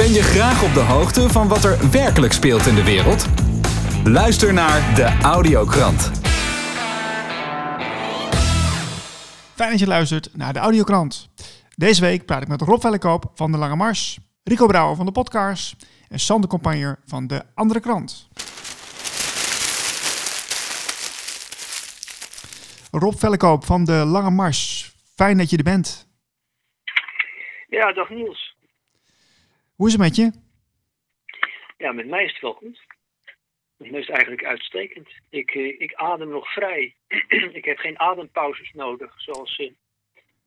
Ben je graag op de hoogte van wat er werkelijk speelt in de wereld? Luister naar de Audiokrant. Fijn dat je luistert naar de Audiokrant. Deze week praat ik met Rob Vellekoop van de Lange Mars, Rico Brouwer van de Podcast en Sander Compagnier van de Andere Krant. Rob Vellekoop van de Lange Mars, fijn dat je er bent. Ja, dag Niels. Hoe is het met je? Ja, met mij is het wel goed. Met mij is het eigenlijk uitstekend. Ik, eh, ik adem nog vrij. ik heb geen adempauzes nodig, zoals eh,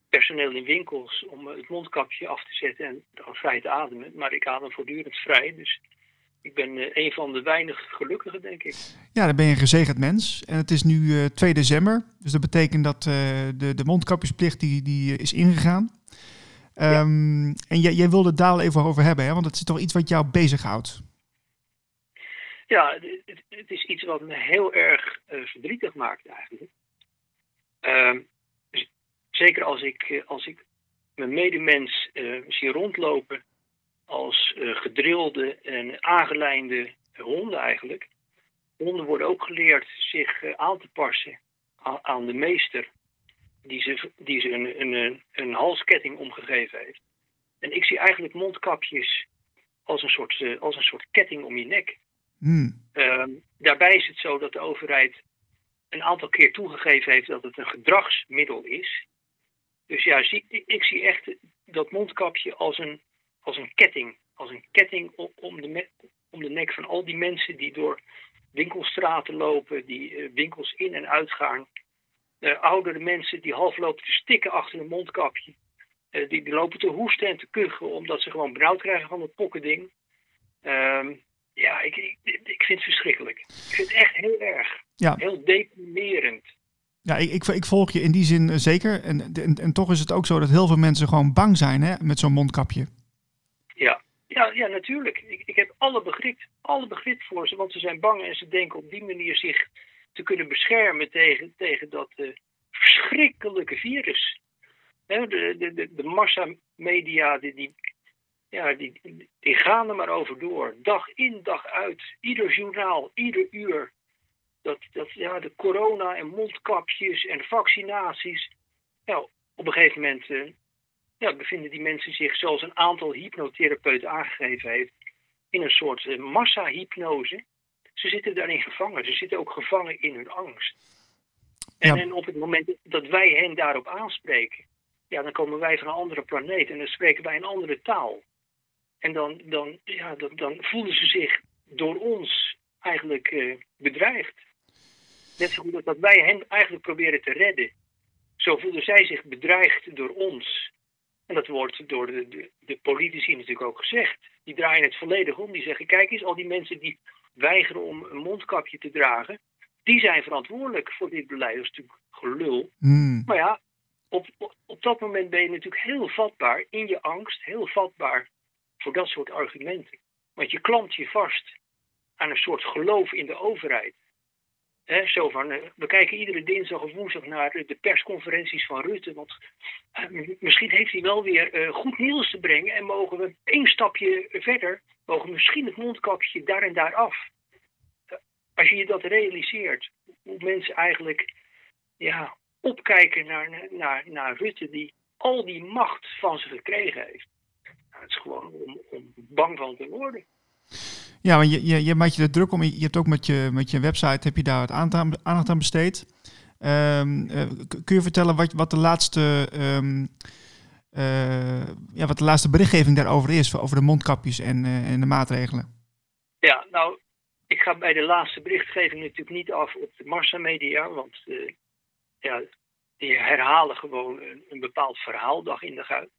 personeel in winkels, om eh, het mondkapje af te zetten en dan vrij te ademen. Maar ik adem voortdurend vrij, dus ik ben een van de weinig gelukkigen, denk ik. Ja, dan ben je een gezegend mens. En het is nu eh 2 december, dus dat betekent dat de, de mondkapjesplicht die, die is ingegaan. Ehm, En jij, jij wilde het daar even over hebben, hè? want het is toch iets wat jou bezighoudt. Ja, het, is iets wat me heel erg eh, verdrietig maakt eigenlijk. Ehm, zeker als ik, eh, als ik mijn medemens eh, zie rondlopen als gedrilde en aangelijnde honden eigenlijk. Honden worden ook geleerd zich aan te passen aan de meester die ze, die ze een, een, een, halsketting omgegeven heeft. En ik zie eigenlijk mondkapjes als een soort, eh, als een soort ketting om je nek. Hmm. Ehm, daarbij is het zo dat de overheid een aantal keer toegegeven heeft dat het een gedragsmiddel is. Dus ja, zie, ik, ik zie echt dat mondkapje als een, als een ketting. Als een ketting om, om, de, me- om de nek van al die mensen die door winkelstraten lopen, die eh, winkels in en uitgaan. Eh, oudere mensen die half lopen te stikken achter een mondkapje. Eh, die, die lopen te hoesten en te kuchen omdat ze gewoon benauwd krijgen van het pokkending. Ehm, ja, ik, ik, ik vind het verschrikkelijk. Ik vind het echt heel erg. Ja. Heel deprimerend. Ja, ik, ik, ik volg je in die zin eh, zeker. En, en, en toch is het ook zo dat heel veel mensen gewoon bang zijn hè, met zo'n mondkapje. Ja, ja, ja natuurlijk. Ik, ik heb alle begrip, alle begrip voor ze, want ze zijn bang en ze denken op die manier zich te kunnen beschermen tegen, tegen dat eh, verschrikkelijke virus. Hè, de, de, de, de massamedia, die, die, ja, die, die gaan er maar over door. Dag in, dag uit. Ieder journaal, ieder uur. Dat, dat, ja, de corona en mondkapjes en vaccinaties. Nou, op een gegeven moment eh, ja, bevinden die mensen zich, zoals een aantal hypnotherapeuten aangegeven heeft, in een soort eh, massahypnose. Ze zitten daarin gevangen. Ze zitten ook gevangen in hun angst. En, Ja. en op het moment dat wij hen daarop aanspreken, ja, dan komen wij van een andere planeet en dan spreken wij een andere taal. En dan, dan, ja, dan, dan voelen ze zich door ons eigenlijk eh, bedreigd. Net zo goed als dat wij hen eigenlijk proberen te redden. Zo voelen zij zich bedreigd door ons. En dat wordt door de, de, de politici natuurlijk ook gezegd. Die draaien het volledig om. Die zeggen: kijk eens, al die mensen die weigeren om een mondkapje te dragen, die zijn verantwoordelijk voor dit beleid. Dat is natuurlijk gelul. Hmm. Maar ja, op, op, op dat moment ben je natuurlijk heel vatbaar in je angst, heel vatbaar voor dat soort argumenten. Want je klampt je vast aan een soort geloof in de overheid. Zo van, eh, we kijken iedere dinsdag of woensdag naar de persconferenties van Rutte. Want eh, misschien heeft hij wel weer eh, goed nieuws te brengen. En mogen we één stapje verder, mogen we misschien het mondkapje daar en daar af. Als je je dat realiseert, hoe mensen eigenlijk ja, opkijken naar, naar, naar Rutte, die al die macht van ze gekregen heeft. Nou, het is gewoon om bang van te worden. Ja, want je, je, je maakt je druk om. Je hebt ook met je, met je website heb je daar wat aandacht aan- besteed. Ehm, eh, kun je vertellen wat, wat, de laatste, ehm, eh, ja, wat de laatste berichtgeving daarover is? Over de mondkapjes en, eh, en de maatregelen? Ja, nou, ik ga bij de laatste berichtgeving natuurlijk niet af op de massamedia, want ja, die herhalen gewoon een, bepaald verhaal dag in dag uit.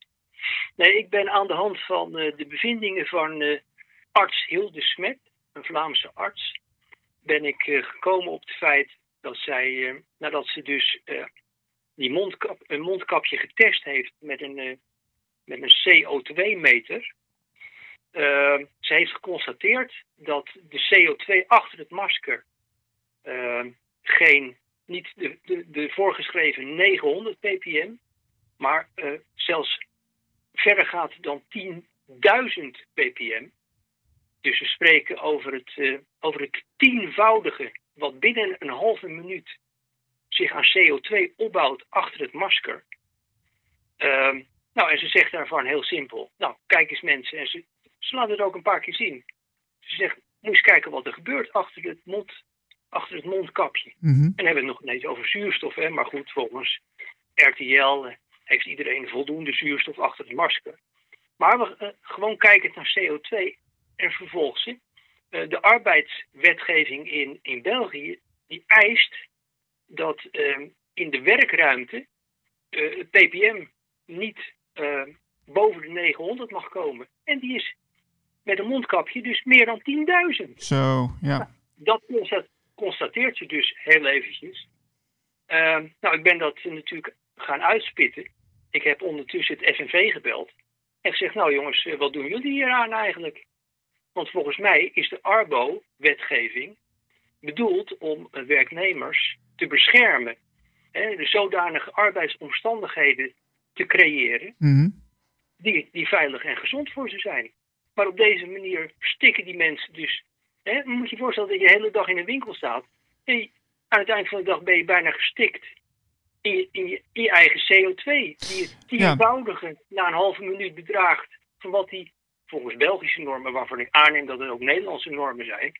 Nee, ik ben aan de hand van de bevindingen van arts Hilde Smet, een Vlaamse arts, ben ik eh, gekomen op het feit dat zij, eh, nadat ze dus eh, die mondkap, een mondkapje getest heeft met een, met een CO2-meter, uh, ze heeft geconstateerd dat de CO2 achter het masker geen, niet de, de, voorgeschreven 900 ppm, maar zelfs verder gaat dan 10 1000 ppm. Dus we spreken over het, uh, over het tienvoudige wat binnen een halve minuut zich aan CO2 opbouwt achter het masker. Uh, nou, en ze zegt daarvan heel simpel. Nou, kijk eens mensen. En ze, ze laat het ook een paar keer zien. Ze zegt, moet eens kijken wat er gebeurt achter het, mond, achter het mondkapje. Mhm. En dan hebben we het nog ineens over zuurstof. Hè? Maar goed, volgens RTL eh, heeft iedereen voldoende zuurstof achter het masker. Maar we uh, gewoon kijken naar CO2 en vervolgens uh, de arbeidswetgeving in, in België die eist dat uh, in de werkruimte het ppm niet boven de 900 mag komen. En die is met een mondkapje dus meer dan 10.000. Zo, ja. Dat constateert je dus heel eventjes. Uh, nou, ik ben dat natuurlijk gaan uitspitten. Ik heb ondertussen het FNV gebeld. En gezegd, nou jongens, wat doen jullie hier aan eigenlijk? Want volgens mij is de Arbo-wetgeving bedoeld om werknemers te beschermen. Hè, de zodanige arbeidsomstandigheden te creëren mm-hmm. die, die veilig en gezond voor ze zijn. Maar op deze manier stikken die mensen dus. Hè, moet je je voorstellen dat je de hele dag in een winkel staat. En aan het eind van de dag ben je bijna gestikt in je, in je, in je eigen CO2. Die het tienvoudige ja. na een halve minuut bedraagt van wat die volgens Belgische normen, waarvan ik aanneem dat het ook Nederlandse normen zijn.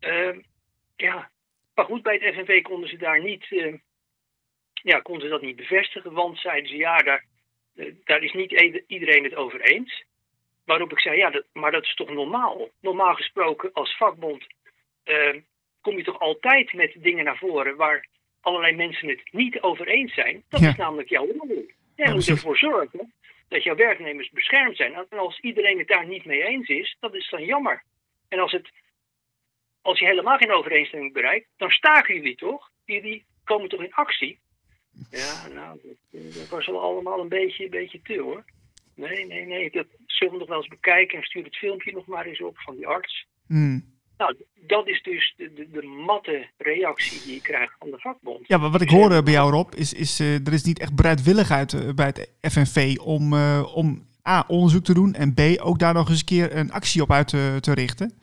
Uh, ja, maar goed, bij het FNV konden ze daar niet, uh, ja, konden ze dat niet bevestigen, want zeiden ze ja, daar, uh, daar is niet iedereen het over eens. Waarop ik zei, ja, dat, maar dat is toch normaal? Normaal gesproken als vakbond uh, kom je toch altijd met dingen naar voren waar allerlei mensen het niet over eens zijn. Dat Ja. is namelijk jouw rol. Jij Ja, moet ervoor zorgen dat jouw werknemers beschermd zijn. En als iedereen het daar niet mee eens is, dat is dan jammer. En als, het, als je helemaal geen overeenstemming bereikt, dan staken jullie toch? Jullie komen toch in actie? Ja, nou, dat, dat was wel allemaal een beetje, een beetje te hoor. Nee, nee, nee, dat zullen we nog wel eens bekijken en stuur het filmpje nog maar eens op van die arts. Hmm. Nou, dat is dus de, de, de matte reactie die je krijgt van de vakbond. Ja, maar wat ik hoor eh, bij jou Rob, is, is eh, er is niet echt bereidwilligheid eh, bij het FNV om, eh, om A, onderzoek te doen en B, ook daar nog eens een keer een actie op uit te, te richten.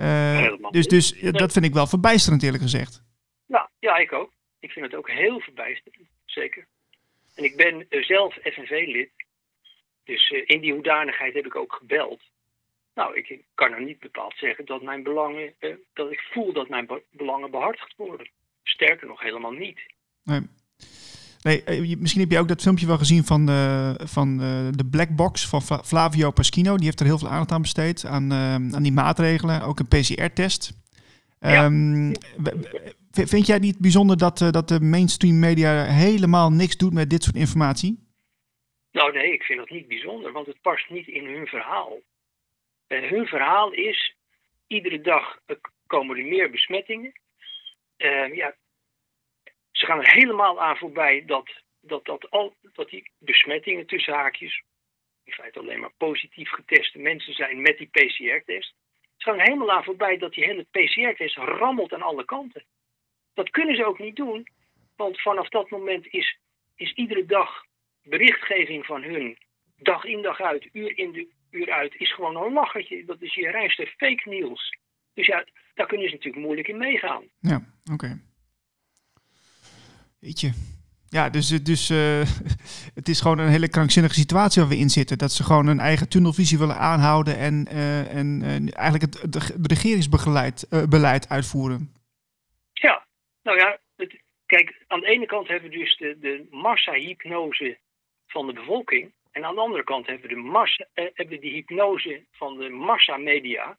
Eh, dus dus eh, dat vind ik wel verbijsterend eerlijk gezegd. Nou, ja, ik ook. Ik vind het ook heel verbijsterend, zeker. En ik ben eh, zelf FNV-lid. Dus eh, in die hoedanigheid heb ik ook gebeld. Nou, ik kan nou niet bepaald zeggen dat mijn belangen, eh, dat ik voel dat mijn be- belangen behartigd worden. Sterker nog, helemaal niet. Nee. Nee, eh, misschien heb je ook dat filmpje wel gezien van, eh, van eh, de Black Box van Fla- Flavio Paschino. Die heeft er heel veel aandacht aan besteed, aan, aan die maatregelen. Ook een PCR-test. Ja. Ehm, vind jij niet bijzonder dat, dat de mainstream media helemaal niks doet met dit soort informatie? Nou nee, ik vind dat niet bijzonder, want het past niet in hun verhaal. Eh, hun verhaal is, iedere dag komen er meer besmettingen. Eh, ja, ze gaan er helemaal aan voorbij dat, dat, dat, al, dat die besmettingen tussen haakjes, in feite alleen maar positief geteste mensen zijn met die PCR-test. Ze gaan er helemaal aan voorbij dat die hele PCR-test rammelt aan alle kanten. Dat kunnen ze ook niet doen, want vanaf dat moment is, is iedere dag berichtgeving van hun, dag in dag uit, uur in de uur uit, is gewoon een lachertje. Dat is je reinste fake nieuws. Dus ja, daar kunnen ze natuurlijk moeilijk in meegaan. Ja, oké. Weet je. Ja, dus, dus eh, het is gewoon een hele krankzinnige situatie waar we in zitten. Dat ze gewoon een eigen tunnelvisie willen aanhouden en, eh, en eh, eigenlijk het, het regeringsbeleid beleid uitvoeren. Ja, nou ja, het, kijk, aan de ene kant hebben we dus de, de massa-hypnose van de bevolking. En aan de andere kant hebben we de, massa, eh, hebben die hypnose van de massamedia.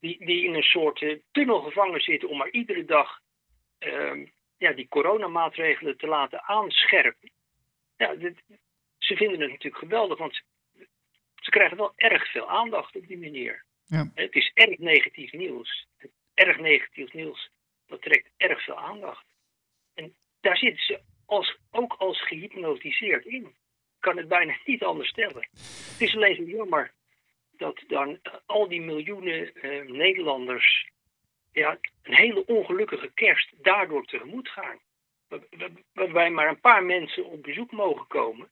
Die, die in een soort eh, tunnel gevangen zitten om maar iedere dag ehm, ja, die coronamaatregelen te laten aanscherpen. Ja, dit, ze vinden het natuurlijk geweldig, want ze, krijgen wel erg veel aandacht op die manier. Ja. Het is erg negatief nieuws. Erg negatief nieuws, dat trekt erg veel aandacht. En daar zitten ze als, ook als gehypnotiseerd in. Kan het bijna niet anders stellen. Het is alleen zo jammer dat dan eh, al die miljoenen eh, Nederlanders ja, een hele ongelukkige kerst daardoor tegemoet gaan. Waar- waar- Waarbij maar een paar mensen op bezoek mogen komen.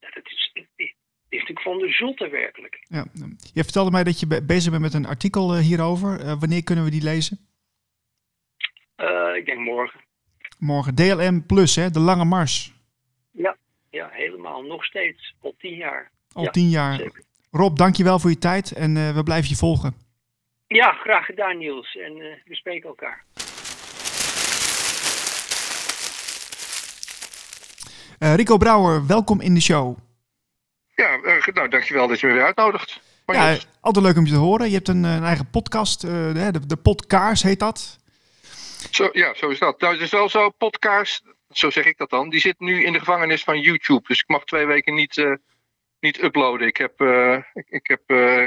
Ja, dat is, is natuurlijk van de zotte werkelijk. Ja. Je vertelde mij dat je be- bezig bent met een artikel eh, hierover. Wanneer kunnen we die lezen? Ik denk morgen. Morgen. DLM Plus, hè? De Lange Mars. Ja, helemaal. Nog steeds. Al tien jaar. Al Ja, tien jaar. Zeker. Rob, dankjewel voor je tijd en eh, we blijven je volgen. Ja, graag gedaan Niels. En eh, we spreken elkaar. Eh, Rico Brouwer, welkom in de show. Ja, nou, dankjewel dat je me weer uitnodigt. Maar Ja, altijd leuk om je te horen. Je hebt een, een eigen podcast, eh, de, de, de Podkaars heet dat. zo, ja, zo is dat. Nou, het is wel zo, podcast, zo zeg ik dat dan, die zit nu in de gevangenis van YouTube. Dus ik mag twee weken niet, eh, niet uploaden. Ik heb, eh, ik, ik heb eh,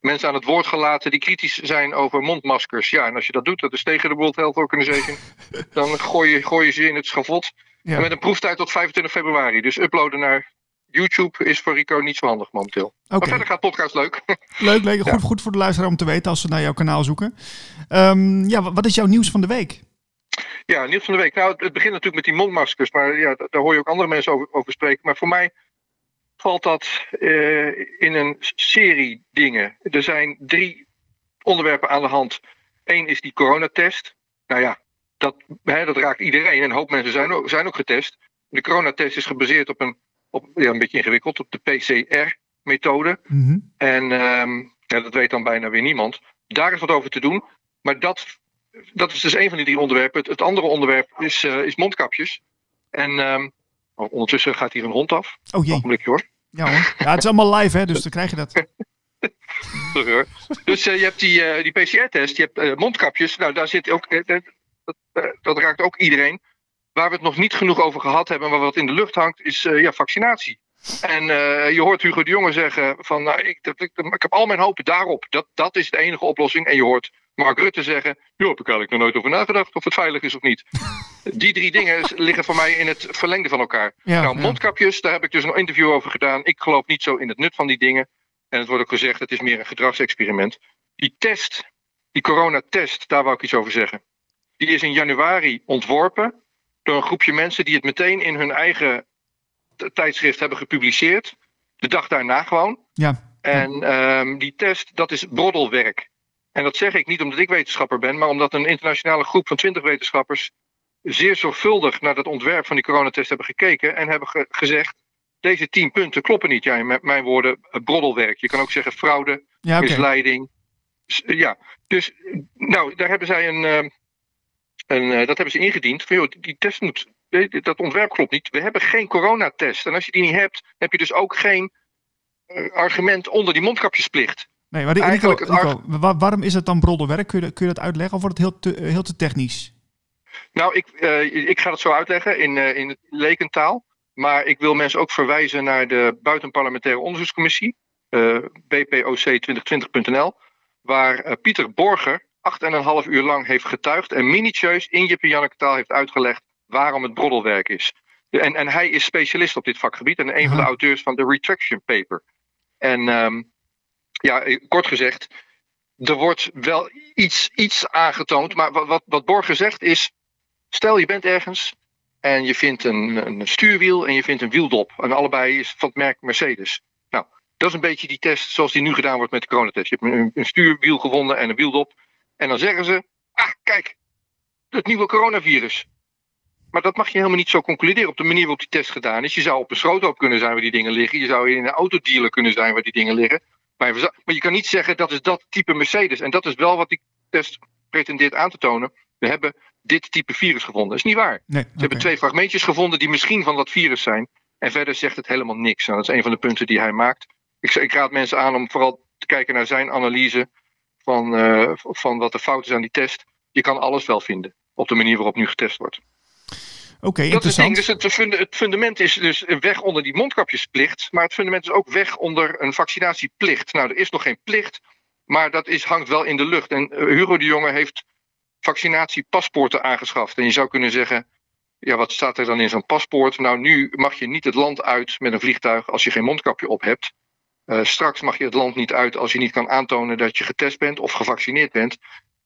mensen aan het woord gelaten die kritisch zijn over mondmaskers. Ja, en als je dat doet, dat is tegen de World Health Organization, dan gooi je, gooi je ze in het schavot. Ja. En met een proeftijd tot 25 februari. Dus uploaden naar YouTube is voor Rico niet zo handig momenteel. Oké, Maar verder gaat podcast leuk. leuk, leuk. Goed, goed voor de luisteraar om te weten als ze naar jouw kanaal zoeken. Ehm, ja, wa- wat is jouw nieuws van de week? Ja, nieuws van de week. Nou, het, het begint natuurlijk met die mondmaskers, maar ja, da- daar hoor je ook andere mensen over, over spreken. Maar voor mij valt dat eh, in een serie dingen. Er zijn drie onderwerpen aan de hand. Eén is die coronatest. Nou ja, dat, hè, dat raakt iedereen. En een hoop mensen zijn ook, zijn ook getest. De coronatest is gebaseerd op een, op, ja, een beetje ingewikkeld, op de PCR-methode. Mhm. En ehm, ja, dat weet dan bijna weer niemand. Daar is wat over te doen. Maar dat, dat is dus een van die drie onderwerpen. Het, het andere onderwerp is, eh, is mondkapjes. En ehm, oh, ondertussen gaat hier een hond af. Oh jee, Ogenblikje hoor. ja hoor. Ja, het is allemaal live hè, dus dan krijg je dat. Sorry, hoor. Dus eh, je hebt die, eh, die PCR-test, je hebt mondkapjes. Nou, daar zit ook, dat, dat, dat raakt ook iedereen. Waar we het nog niet genoeg over gehad hebben, maar wat in de lucht hangt, is ja, vaccinatie. En je hoort Hugo de Jonge zeggen van, nou, ik, ik, ik heb al mijn hopen daarop. Dat, dat is de enige oplossing. En je hoort Mark Rutte zeggen, joh, heb ik eigenlijk nog nooit over nagedacht of het veilig is of niet. Die drie dingen liggen voor mij in het verlengde van elkaar. Ja, nou, mondkapjes, daar heb ik dus een interview over gedaan. Ik geloof niet zo in het nut van die dingen. En het wordt ook gezegd, het is meer een gedragsexperiment. Die test, die coronatest, daar wou ik iets over zeggen. Die is in januari ontworpen door een groepje mensen die het meteen in hun eigen tijdschrift hebben gepubliceerd. De dag daarna gewoon. Ja, En ehm, die test, dat is broddelwerk. En dat zeg ik niet omdat ik wetenschapper ben, maar omdat een internationale groep van 20 wetenschappers zeer zorgvuldig naar dat ontwerp van die coronatest hebben gekeken en hebben ge- gezegd: deze 10 punten kloppen niet. Ja, in m- mijn woorden, eh, broddelwerk. Je kan ook zeggen fraude, ja misleiding. S- Ja, dus eh, nou, daar hebben zij een, ehm, een eh, dat hebben ze ingediend. Van, joh, die test moet, eh, dat ontwerp klopt niet. We hebben geen coronatest. En als je die niet hebt, heb je dus ook geen eh, argument onder die mondkapjesplicht. Nee, maar Eigenlijk het waarom is het dan broddelwerk? Kun je, dat- kun je dat uitleggen of wordt het heel te, eh, heel te technisch? Nou, ik, eh, ik ga het zo uitleggen in, eh, in lekentaal. Maar ik wil mensen ook verwijzen naar de Buitenparlementaire Onderzoekscommissie, eh bpoc2020.nl, waar Pieter Borger acht en een half uur lang heeft getuigd en minutieus in Jip Janneke taal heeft uitgelegd waarom het broddelwerk is. En, en hij is specialist op dit vakgebied en een van de auteurs van de Retraction Paper. En ehm, ja, eh, kort gezegd, er wordt wel iets, iets aangetoond, maar wat, wat, wat Borger zegt is, stel je bent ergens en je vindt een, een stuurwiel en je vindt een wieldop. En allebei is van het merk Mercedes. Nou, dat is een beetje die test zoals die nu gedaan wordt met de coronatest. Je hebt een, een stuurwiel gevonden en een wieldop. En dan zeggen ze, ah kijk, het nieuwe coronavirus. Maar dat mag je helemaal niet zo concluderen op de manier waarop die test gedaan is. Je zou op een schroothoop kunnen zijn waar die dingen liggen. Je zou in een autodealer kunnen zijn waar die dingen liggen. Maar je, kan niet zeggen dat is dat type Mercedes. En dat is wel wat die test pretendeert aan te tonen. We hebben dit type virus gevonden. Dat is niet waar. Nee, Ze hebben twee fragmentjes gevonden die misschien van dat virus zijn. En verder zegt het helemaal niks. Nou, dat is een van de punten die hij maakt. Ik, ik raad mensen aan om vooral te kijken naar zijn analyse van, eh, van wat de fout is aan die test. Je kan alles wel vinden op de manier waarop nu getest wordt. Oké, Dat is het interessant. ding. Dus het fundament is dus weg onder die mondkapjesplicht. Maar het fundament is ook weg onder een vaccinatieplicht. Nou, er is nog geen plicht. Maar dat is, hangt wel in de lucht. En eh, Hugo de Jonge heeft vaccinatiepaspoorten aangeschaft. En je zou kunnen zeggen. Ja, wat staat er dan in zo'n paspoort? Nou, nu mag je niet het land uit met een vliegtuig als je geen mondkapje op hebt. Eh, straks mag je het land niet uit als je niet kan aantonen dat je getest bent of gevaccineerd bent.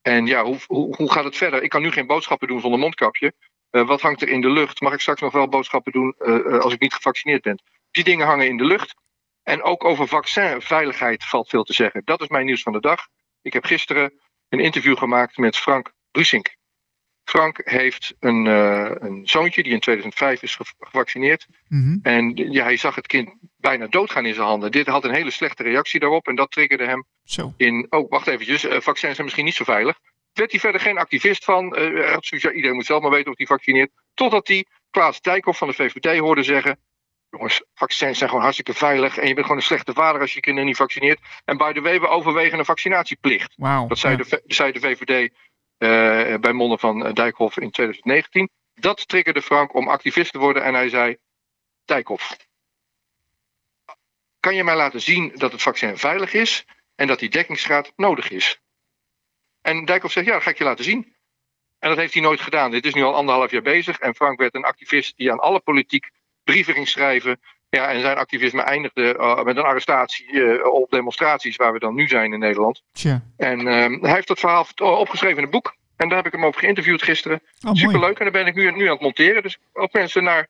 En ja, hoe, hoe, hoe gaat het verder? Ik kan nu geen boodschappen doen zonder mondkapje. Eh, wat hangt er in de lucht? Mag ik straks nog wel boodschappen doen eh, eh, als ik niet gevaccineerd ben? Die dingen hangen in de lucht. En ook over vaccinveiligheid valt veel te zeggen. Dat is mijn nieuws van de dag. Ik heb gisteren een interview gemaakt met Frank Rusink. Frank heeft een, uh, een zoontje die in 2005 is gevaccineerd. Mm En ja, hij zag het kind bijna doodgaan in zijn handen. Dit had een hele slechte reactie daarop. En dat triggerde hem Zo. in... Oh, wacht eventjes. Uh, vaccins zijn misschien niet zo veilig. Werd hij verder geen activist van. Uh, ja, iedereen moet zelf maar weten of hij vaccineert. Totdat hij Klaas Dijkhoff van de VVD hoorde zeggen... Jongens, vaccins zijn gewoon hartstikke veilig. En je bent gewoon een slechte vader als je kinderen niet vaccineert. En by the way, we overwegen een vaccinatieplicht. Wow, dat zei, ja. de, zei de VVD uh, bij monden van Dijkhoff in 2019. Dat triggerde Frank om activist te worden. En hij zei: Dijkhoff, kan je mij laten zien dat het vaccin veilig is en dat die dekkingsgraad nodig is? En Dijkhoff zegt: Ja, dat ga ik je laten zien. En dat heeft hij nooit gedaan. Dit is nu al anderhalf jaar bezig. En Frank werd een activist die aan alle politiek brieven ging schrijven. Ja, en zijn activisme eindigde uh, met een arrestatie uh, op demonstraties waar we dan nu zijn in Nederland. Tja. En uh, hij heeft dat verhaal opgeschreven in een boek. En daar heb ik hem over geïnterviewd gisteren. Oh, Superleuk. En daar ben ik nu, nu aan het monteren. Dus ook mensen naar.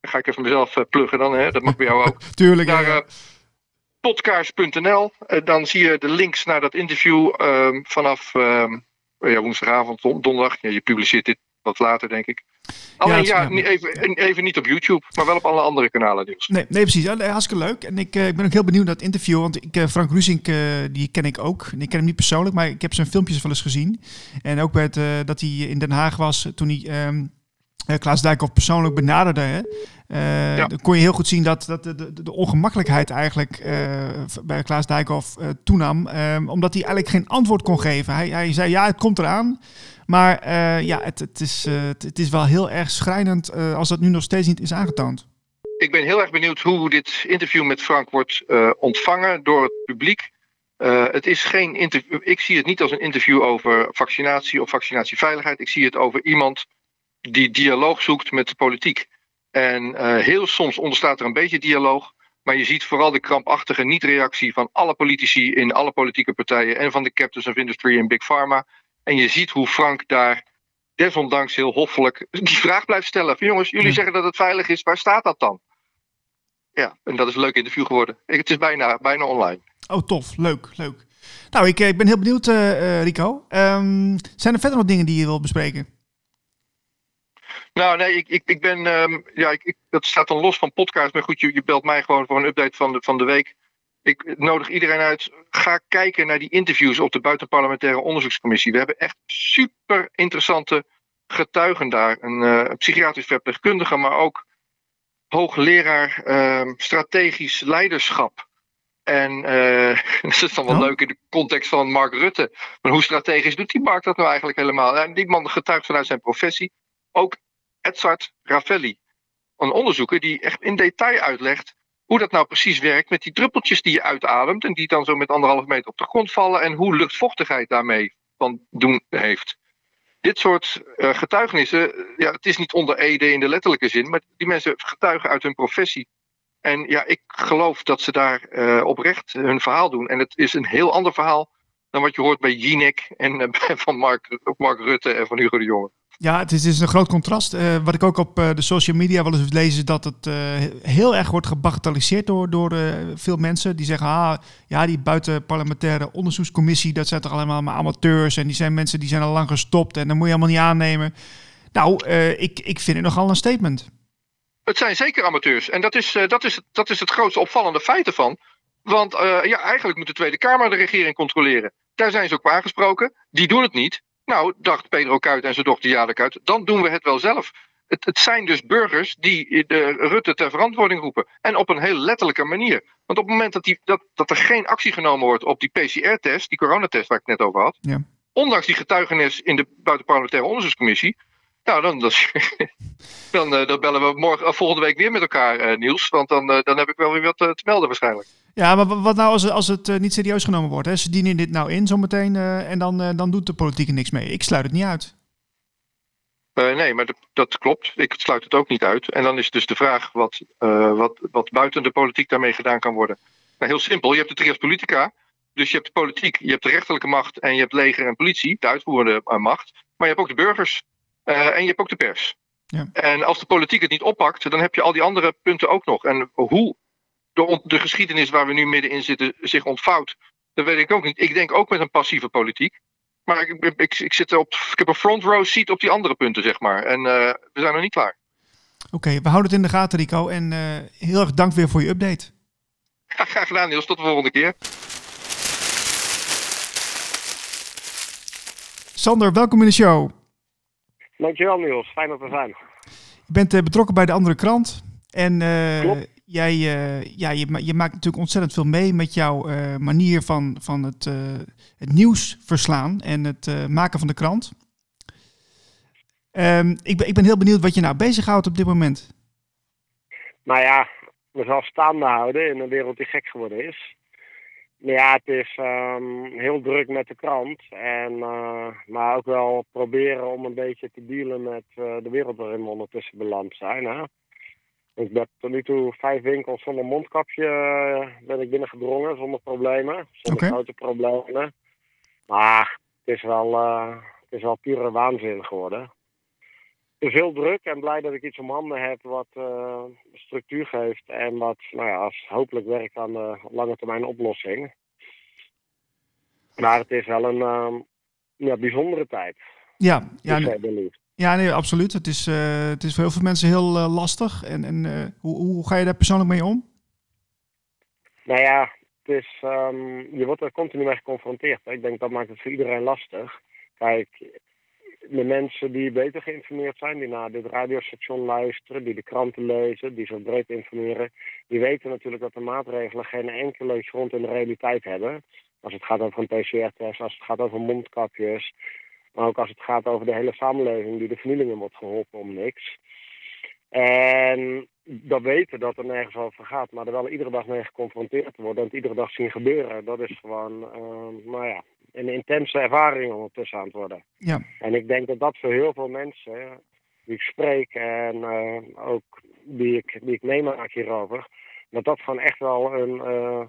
Dan ga ik even mezelf pluggen dan, hè? dat mag bij jou ook. Tuurlijk. Ja. podcast.nl. Uh, dan zie je de links naar dat interview uh, vanaf ja, woensdagavond, donderdag. Ja, je publiceert dit wat later, denk ik. Alleen ja, ja even, even, niet op YouTube, maar wel op alle andere kanalen nieuws. Nee, nee precies. Hartstikke leuk. En ik, uh, ik ben ook heel benieuwd naar het interview. Want ik, uh, Frank Rusink, uh, die ken ik ook. Ik ken hem niet persoonlijk, maar ik heb zijn filmpjes wel eens gezien. En ook bij het, dat hij in Den Haag was toen hij um, Klaas Dijkhoff persoonlijk benaderde. Hè? Ja. Dan kon je heel goed zien dat, dat de, de, de ongemakkelijkheid eigenlijk bij Klaas Dijkhoff toenam. omdat hij eigenlijk geen antwoord kon geven. Hij, hij zei ja, het komt eraan. Maar uh, ja, het, het, is, uh, het is wel heel erg schrijnend uh, als dat nu nog steeds niet is aangetoond. Ik ben heel erg benieuwd hoe dit interview met Frank wordt ontvangen door het publiek. het is geen interview. Ik zie het niet als een interview over vaccinatie of vaccinatieveiligheid. Ik zie het over iemand die dialoog zoekt met de politiek. En heel soms ontstaat er een beetje dialoog. Maar je ziet vooral de krampachtige niet-reactie van alle politici in alle politieke partijen en van de captains of industry in Big Pharma. En je ziet hoe Frank daar desondanks heel hoffelijk die vraag blijft stellen. Van, jongens, jullie Ja. zeggen dat het veilig is, waar staat dat dan? Ja, en dat is een leuk interview geworden. Ik- Het is bijna, bijna online. Oh, tof. Leuk, leuk. Nou, ik, eh, ik ben heel benieuwd, eh, eh, Rico. Ehm, zijn er verder nog dingen die je wil bespreken? Nou, nee, ik, ik, ik ben. ehm, ja, ik, ik- dat staat dan los van podcast. Maar goed, je, je belt mij gewoon voor een update van de, van de week. Ik nodig iedereen uit. Ga kijken naar die interviews op de Buitenparlementaire Onderzoekscommissie. We hebben echt super interessante getuigen daar. Een eh, psychiatrisch verpleegkundige, maar ook hoogleraar ehm, strategisch leiderschap. En eh, dat is dan wel Oh. leuk in de context van Mark Rutte. Maar hoe strategisch doet die Mark dat nou eigenlijk helemaal? En die man getuigt vanuit zijn professie. Ook Edzard Ravelli, een onderzoeker die echt in detail uitlegt hoe dat nou precies werkt met die druppeltjes die je uitademt en die dan zo met anderhalf meter op de grond vallen en hoe luchtvochtigheid daarmee van doen heeft. Dit soort eh, getuigenissen, eh, ja, het is niet onder ede in de letterlijke zin, maar die mensen getuigen uit hun professie. En ja, ik geloof dat ze daar eh, oprecht hun verhaal doen. En het is een heel ander verhaal dan wat je hoort bij Jinek en eh, van Mark, Mark Rutte en van Hugo de Jonge. Ja, het is, het is een groot contrast. Eh, wat ik ook op eh, de social media wel eens lees, is dat het heel erg wordt gebagatelliseerd door, door veel mensen. Die zeggen, ah, ja, die buitenparlementaire onderzoekscommissie, dat zijn toch allemaal maar amateurs. En die zijn mensen die zijn al lang gestopt en dat moet je allemaal niet aannemen. Nou, ik, ik vind het nogal een statement. Het zijn zeker amateurs. En dat is, dat is, dat is het grootste opvallende feit ervan. Want eh, ja, eigenlijk moet de Tweede Kamer de regering controleren. Daar zijn ze ook op aangesproken. Die doen het niet. Nou, dacht Pedro Kuit en zijn dochter Jade Kuit, dan doen we het wel zelf. Het, het zijn dus burgers die de Rutte ter verantwoording roepen. En op een heel letterlijke manier. Want op het moment dat, die, dat, dat er geen actie genomen wordt op die PCR-test, die coronatest waar ik het net over had. Ja. Ondanks die getuigenis in de Buitenparlementaire Onderzoekscommissie. Nou, dan, dan, dan, eh, dan bellen we morgen, eh, volgende week weer met elkaar, eh, Niels. Want dan, dan heb ik wel weer wat te melden waarschijnlijk. Ja, maar wa- wat nou als, als het niet serieus genomen wordt? Hè? Ze dienen dit nou in zometeen en dan, dan doet de politiek er niks mee. Ik sluit het niet uit. Nee, maar dat, dat klopt. Ik sluit het ook niet uit. En dan is dus de vraag wat, wat, wat buiten de politiek daarmee gedaan kan worden. Nou, heel simpel. Je hebt de trias politica. Dus je hebt de politiek, je hebt de rechterlijke macht en je hebt leger en politie, de uitvoerende macht. Maar je hebt ook de burgers en je hebt ook de pers. Ja. En als de politiek het niet oppakt, dan heb je al die andere punten ook nog. En hoe de, de geschiedenis waar we nu middenin zitten zich ontvouwt, dat weet ik ook niet. Ik denk ook met een passieve politiek. Maar ik, ik, ik, zit op, ik heb een front row seat op die andere punten, zeg maar. En uh, we zijn nog niet klaar. Oké, we houden het in de gaten, Rico. En uh, heel erg dank weer voor je update. Ja, graag gedaan, Niels. Tot de volgende keer. Sander, welkom in de show. Dankjewel, Niels. Fijn dat we zijn. Je bent uh, betrokken bij de andere krant. En jij ja, je, je, maakt natuurlijk ontzettend veel mee met jouw manier van, van het, het nieuws verslaan en het maken van de krant. Um, ik, ben, ik ben heel benieuwd wat je nou bezighoudt op dit moment. Nou ja, mezelf staande houden in een wereld die gek geworden is. Ja, het is um, heel druk met de krant. En, uh, maar ook wel proberen om een beetje te dealen met uh, de wereld waarin we ondertussen beland zijn. Hè? Ik ben tot nu toe vijf winkels zonder mondkapje uh, ben ik binnengedrongen, zonder problemen. Zonder okay. grote problemen. Maar het is wel, het is wel pure waanzin geworden is heel druk en blij dat ik iets om handen heb wat uh, structuur geeft en wat nou ja, als hopelijk werkt aan de lange termijn oplossing. Maar het is wel een uh, ja, bijzondere tijd. Ja, ja, nee, ja nee, absoluut. Het is, uh, het is voor heel veel mensen heel lastig. En, en hoe, hoe ga je daar persoonlijk mee om? Nou ja, het is, um, je wordt er continu mee geconfronteerd. Ik denk dat maakt het voor iedereen lastig. Kijk, de mensen die beter geïnformeerd zijn, die naar dit radiostation luisteren, die de kranten lezen, die zo breed informeren, die weten natuurlijk dat de maatregelen geen enkele grond in de realiteit hebben. Als het gaat over een PCR-test, als het gaat over mondkapjes, maar ook als het gaat over de hele samenleving die de vernielingen wordt geholpen om niks. En dat weten dat er nergens over gaat, maar er wel iedere dag mee geconfronteerd worden en het iedere dag zien gebeuren, dat is gewoon, uh, nou ja, een intense ervaring ondertussen aan het worden. Ja. En ik denk dat dat voor heel veel mensen die ik spreek en uh, ook die ik, die ik meemaak hierover, dat dat gewoon echt wel een, uh,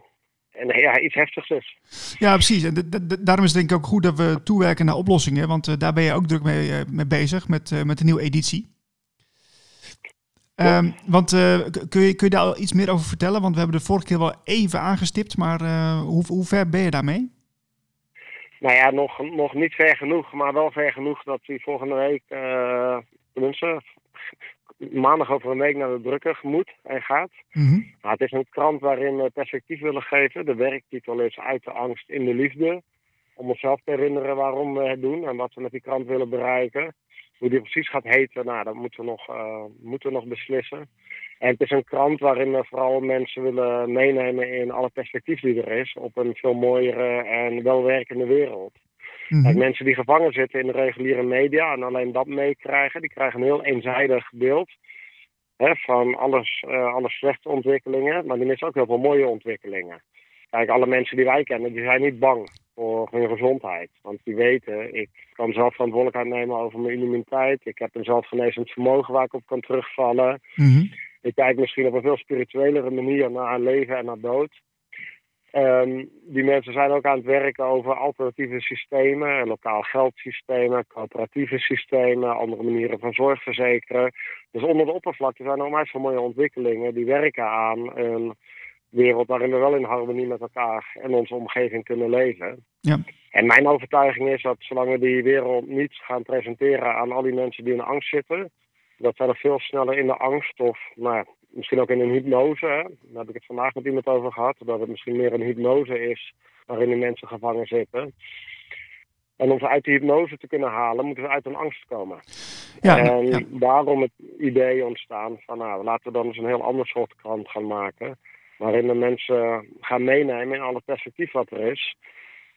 en ja, iets heftigs is. Ja, precies. En daarom is het denk ik ook goed dat we toewerken naar oplossingen. Want uh, daar ben je ook druk mee, mee bezig met, met de nieuwe editie. Um, want kun, je, kun je daar al iets meer over vertellen? Want we hebben de vorige keer wel even aangestipt, maar hoe, hoe ver ben je daarmee? Nou ja, nog, nog niet ver genoeg, maar wel ver genoeg dat hij volgende week, uh, maandag over een week naar de drukker moet en gaat. Mm -hmm. nou, het is een krant waarin we perspectief willen geven. De werktitel is Uit de angst in de liefde. Om onszelf te herinneren waarom we het doen en wat we met die krant willen bereiken. Hoe die precies gaat heten, nou, dat moeten we nog, uh, moeten we nog beslissen. En het is een krant waarin we vooral mensen willen meenemen in alle perspectief die er is. Op een veel mooiere en welwerkende wereld. Mm -hmm. mensen die gevangen zitten in de reguliere media en alleen dat meekrijgen, die krijgen een heel eenzijdig beeld hè, van alles, uh, alle slechte ontwikkelingen. Maar die missen ook heel veel mooie ontwikkelingen. Kijk, alle mensen die wij kennen, die zijn niet bang voor hun gezondheid. Want die weten, ik kan zelf verantwoordelijkheid nemen over mijn immuniteit. Ik heb een zelfgenezend vermogen waar ik op kan terugvallen. Mm -hmm. Ik kijk misschien op een veel spirituelere manier naar leven en naar dood. Um, die mensen zijn ook aan het werken over alternatieve systemen, lokaal geldsystemen, coöperatieve systemen, andere manieren van zorgverzekeren. Dus onder de oppervlakte zijn er onwijs veel mooie ontwikkelingen die werken aan een wereld waarin we wel in harmonie met elkaar en onze omgeving kunnen leven. Ja. En mijn overtuiging is dat zolang we die wereld niet gaan presenteren aan al die mensen die in angst zitten, dat zij nog veel sneller in de angst of nou, misschien ook in een hypnose, hè? daar heb ik het vandaag met iemand over gehad, dat het misschien meer een hypnose is waarin die mensen gevangen zitten. En om ze uit die hypnose te kunnen halen, moeten we uit een angst komen. Ja, en ja. daarom het idee ontstaan van, nou, laten we dan eens een heel ander soort krant gaan maken. Waarin de mensen gaan meenemen in alle perspectief wat er is.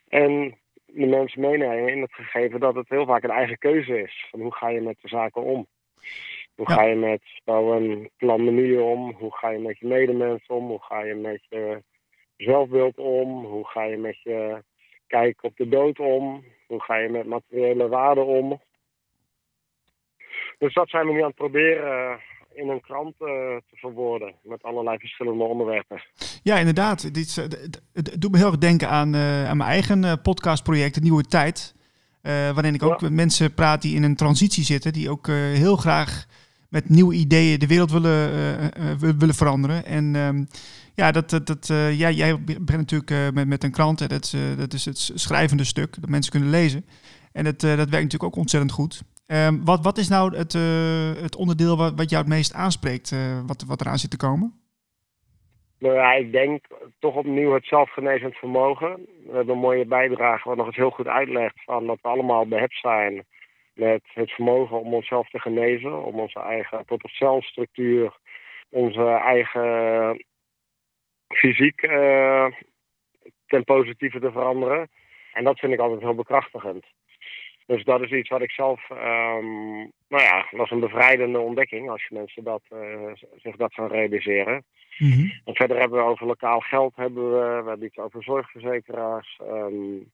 En de mensen meenemen in het gegeven dat het heel vaak een eigen keuze is. Van hoe ga je met de zaken om? Hoe Ja. ga je met een plan menu om? Hoe ga je met je medemens om? Hoe ga je met je zelfbeeld om? Hoe ga je met je kijk op de dood om? Hoe ga je met materiële waarden om? Dus dat zijn we nu aan het proberen in een krant eh, te verwoorden. Met allerlei verschillende onderwerpen. Ja, inderdaad. Dit, eh, het doet me heel erg denken aan, eh, aan mijn eigen podcastproject, De Nieuwe Tijd. waarin ik ook Ja. met mensen praat die in een transitie zitten, die ook heel graag met nieuwe ideeën de wereld willen, wi- willen veranderen. En ehm, Ja, dat, dat, dat, uh, jij, jij begint natuurlijk met, met een krant. Hè. Dat, is, dat is het schrijvende stuk, dat mensen kunnen lezen. En dat, dat werkt natuurlijk ook ontzettend goed. Um, wat, wat is nou het, het onderdeel wat, jou het meest aanspreekt, wat, wat eraan zit te komen? Nou ja, ik denk toch opnieuw het zelfgenezend vermogen. We hebben een mooie bijdrage wat nog eens heel goed uitlegt van dat we allemaal behept zijn met het vermogen om onszelf te genezen, om onze eigen tot celstructuur, onze eigen fysiek uh, ten positieve te veranderen. En dat vind ik altijd heel bekrachtigend. Dus dat is iets wat ik zelf, um, nou ja, was een bevrijdende ontdekking als je mensen dat, uh, zich dat gaan realiseren. Mm -hmm. En verder hebben we over lokaal geld, hebben we, we hebben iets over zorgverzekeraars, um,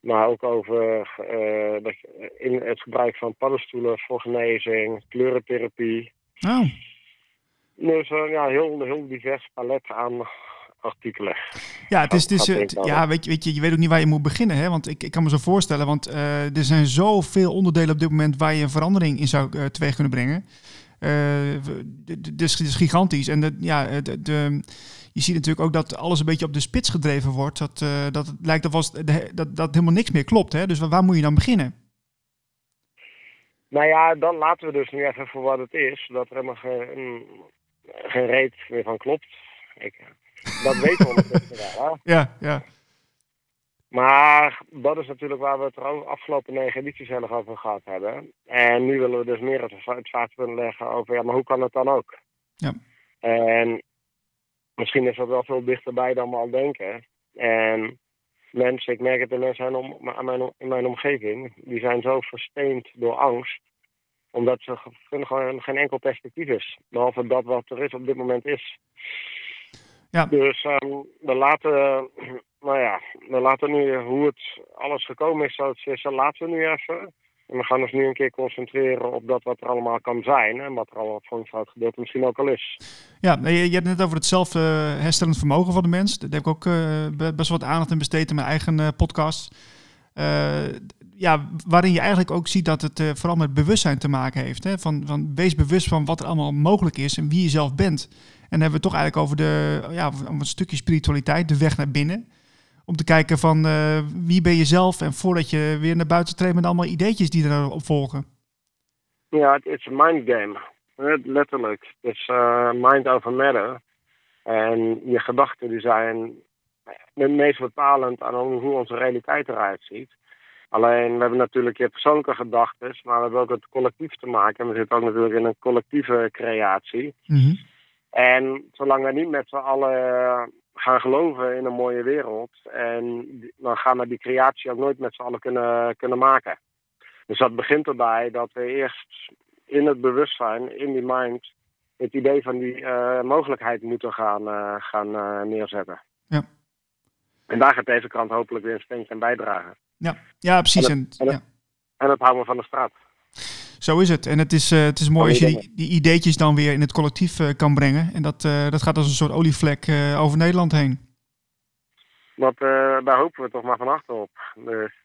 maar ook over uh, dat, in het gebruik van paddenstoelen voor genezing, kleurentherapie. Oh. Dus uh, ja, heel, heel divers palet aan artikelen. Ja, het is, het is, het, ja weet, je, weet je, je weet ook niet waar je moet beginnen. Hè? Want ik, ik kan me zo voorstellen, want uh, er zijn zoveel onderdelen op dit moment waar je een verandering in zou uh, teweeg kunnen brengen. dus het is gigantisch. En ja, de, de, je ziet natuurlijk ook dat alles een beetje op de spits gedreven wordt. Dat, dat het lijkt dat, was, dat, dat helemaal niks meer klopt. Hè? Dus waar, waar moet je dan beginnen? Nou ja, dan laten we dus nu even voor wat het is. Dat er helemaal geen, geen reet meer van klopt. Ik, dat weten we ondertussen wel. Hè? Ja, ja. Maar dat is natuurlijk waar we het er afgelopen negen edities heel erg over gehad hebben. En nu willen we dus meer het, het zwaartepunt leggen over, ja, maar hoe kan het dan ook? Ja. En misschien is dat wel veel dichterbij dan we al denken. En mensen, ik merk het in mensen mijn, in mijn omgeving, die zijn zo versteend door angst, omdat ze gewoon geen enkel perspectief is. Behalve dat wat er is op dit moment is. Ja. Dus um, we laten, nou ja, we laten nu hoe het alles gekomen is, het is, laten we nu even. En we gaan ons nu een keer concentreren op dat wat er allemaal kan zijn. En wat er al voor een groot gedeelte misschien ook al is. Ja, je, je hebt net over het zelfherstellend vermogen van de mens. Daar heb ik ook uh, best wel wat aandacht in besteed in mijn eigen uh, podcast. Ja, waarin je eigenlijk ook ziet dat het vooral met bewustzijn te maken heeft. Hè? Van, van, wees bewust van wat er allemaal mogelijk is en wie je zelf bent. En dan hebben we het toch eigenlijk over de, ja, een stukje spiritualiteit, de weg naar binnen om te kijken van uh, wie ben je zelf en voordat je weer naar buiten treedt met allemaal ideetjes die erop volgen. Ja, het is een mind game. Letterlijk. Het is uh, mind over matter. En je gedachten die zijn het meest bepalend aan hoe onze realiteit eruit ziet. Alleen, we hebben natuurlijk je persoonlijke gedachten, maar we hebben ook het collectief te maken. En we zitten ook natuurlijk in een collectieve creatie. Mm -hmm. En zolang we niet met z'n allen gaan geloven in een mooie wereld. En dan gaan we die creatie ook nooit met z'n allen kunnen, kunnen maken. Dus dat begint erbij dat we eerst in het bewustzijn, in die mind, het idee van die uh, mogelijkheid moeten gaan, uh, gaan uh, neerzetten. Ja. En daar gaat deze krant hopelijk weer een steentje aan bijdragen. Ja, ja precies. En het, en het, en het houden van de straat. Zo is het. En het is, uh, het is mooi als je die, die, ideetjes dan weer in het collectief uh, kan brengen. En dat, uh, dat gaat als een soort olievlek over Nederland heen. Dat, daar hopen we toch maar van achter op. Dus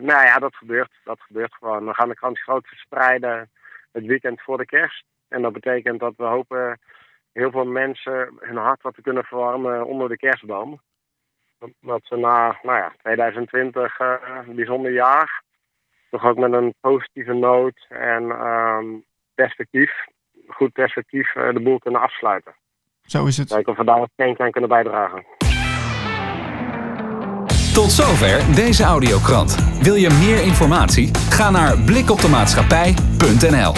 nou ja, dat gebeurt. Dat gebeurt gewoon. We gaan de krant groot verspreiden het weekend voor de kerst. En dat betekent dat we hopen heel veel mensen hun hart wat te kunnen verwarmen onder de kerstboom. Dat ze na nou ja, 2020 een bijzonder jaar toch ook met een positieve noot en um, perspectief, goed perspectief, uh, de boel kunnen afsluiten. Zo is het. Kijken of we daar een aan kunnen bijdragen. Tot zover deze audiokrant. Wil je meer informatie? Ga naar blikopdemaatschappij.nl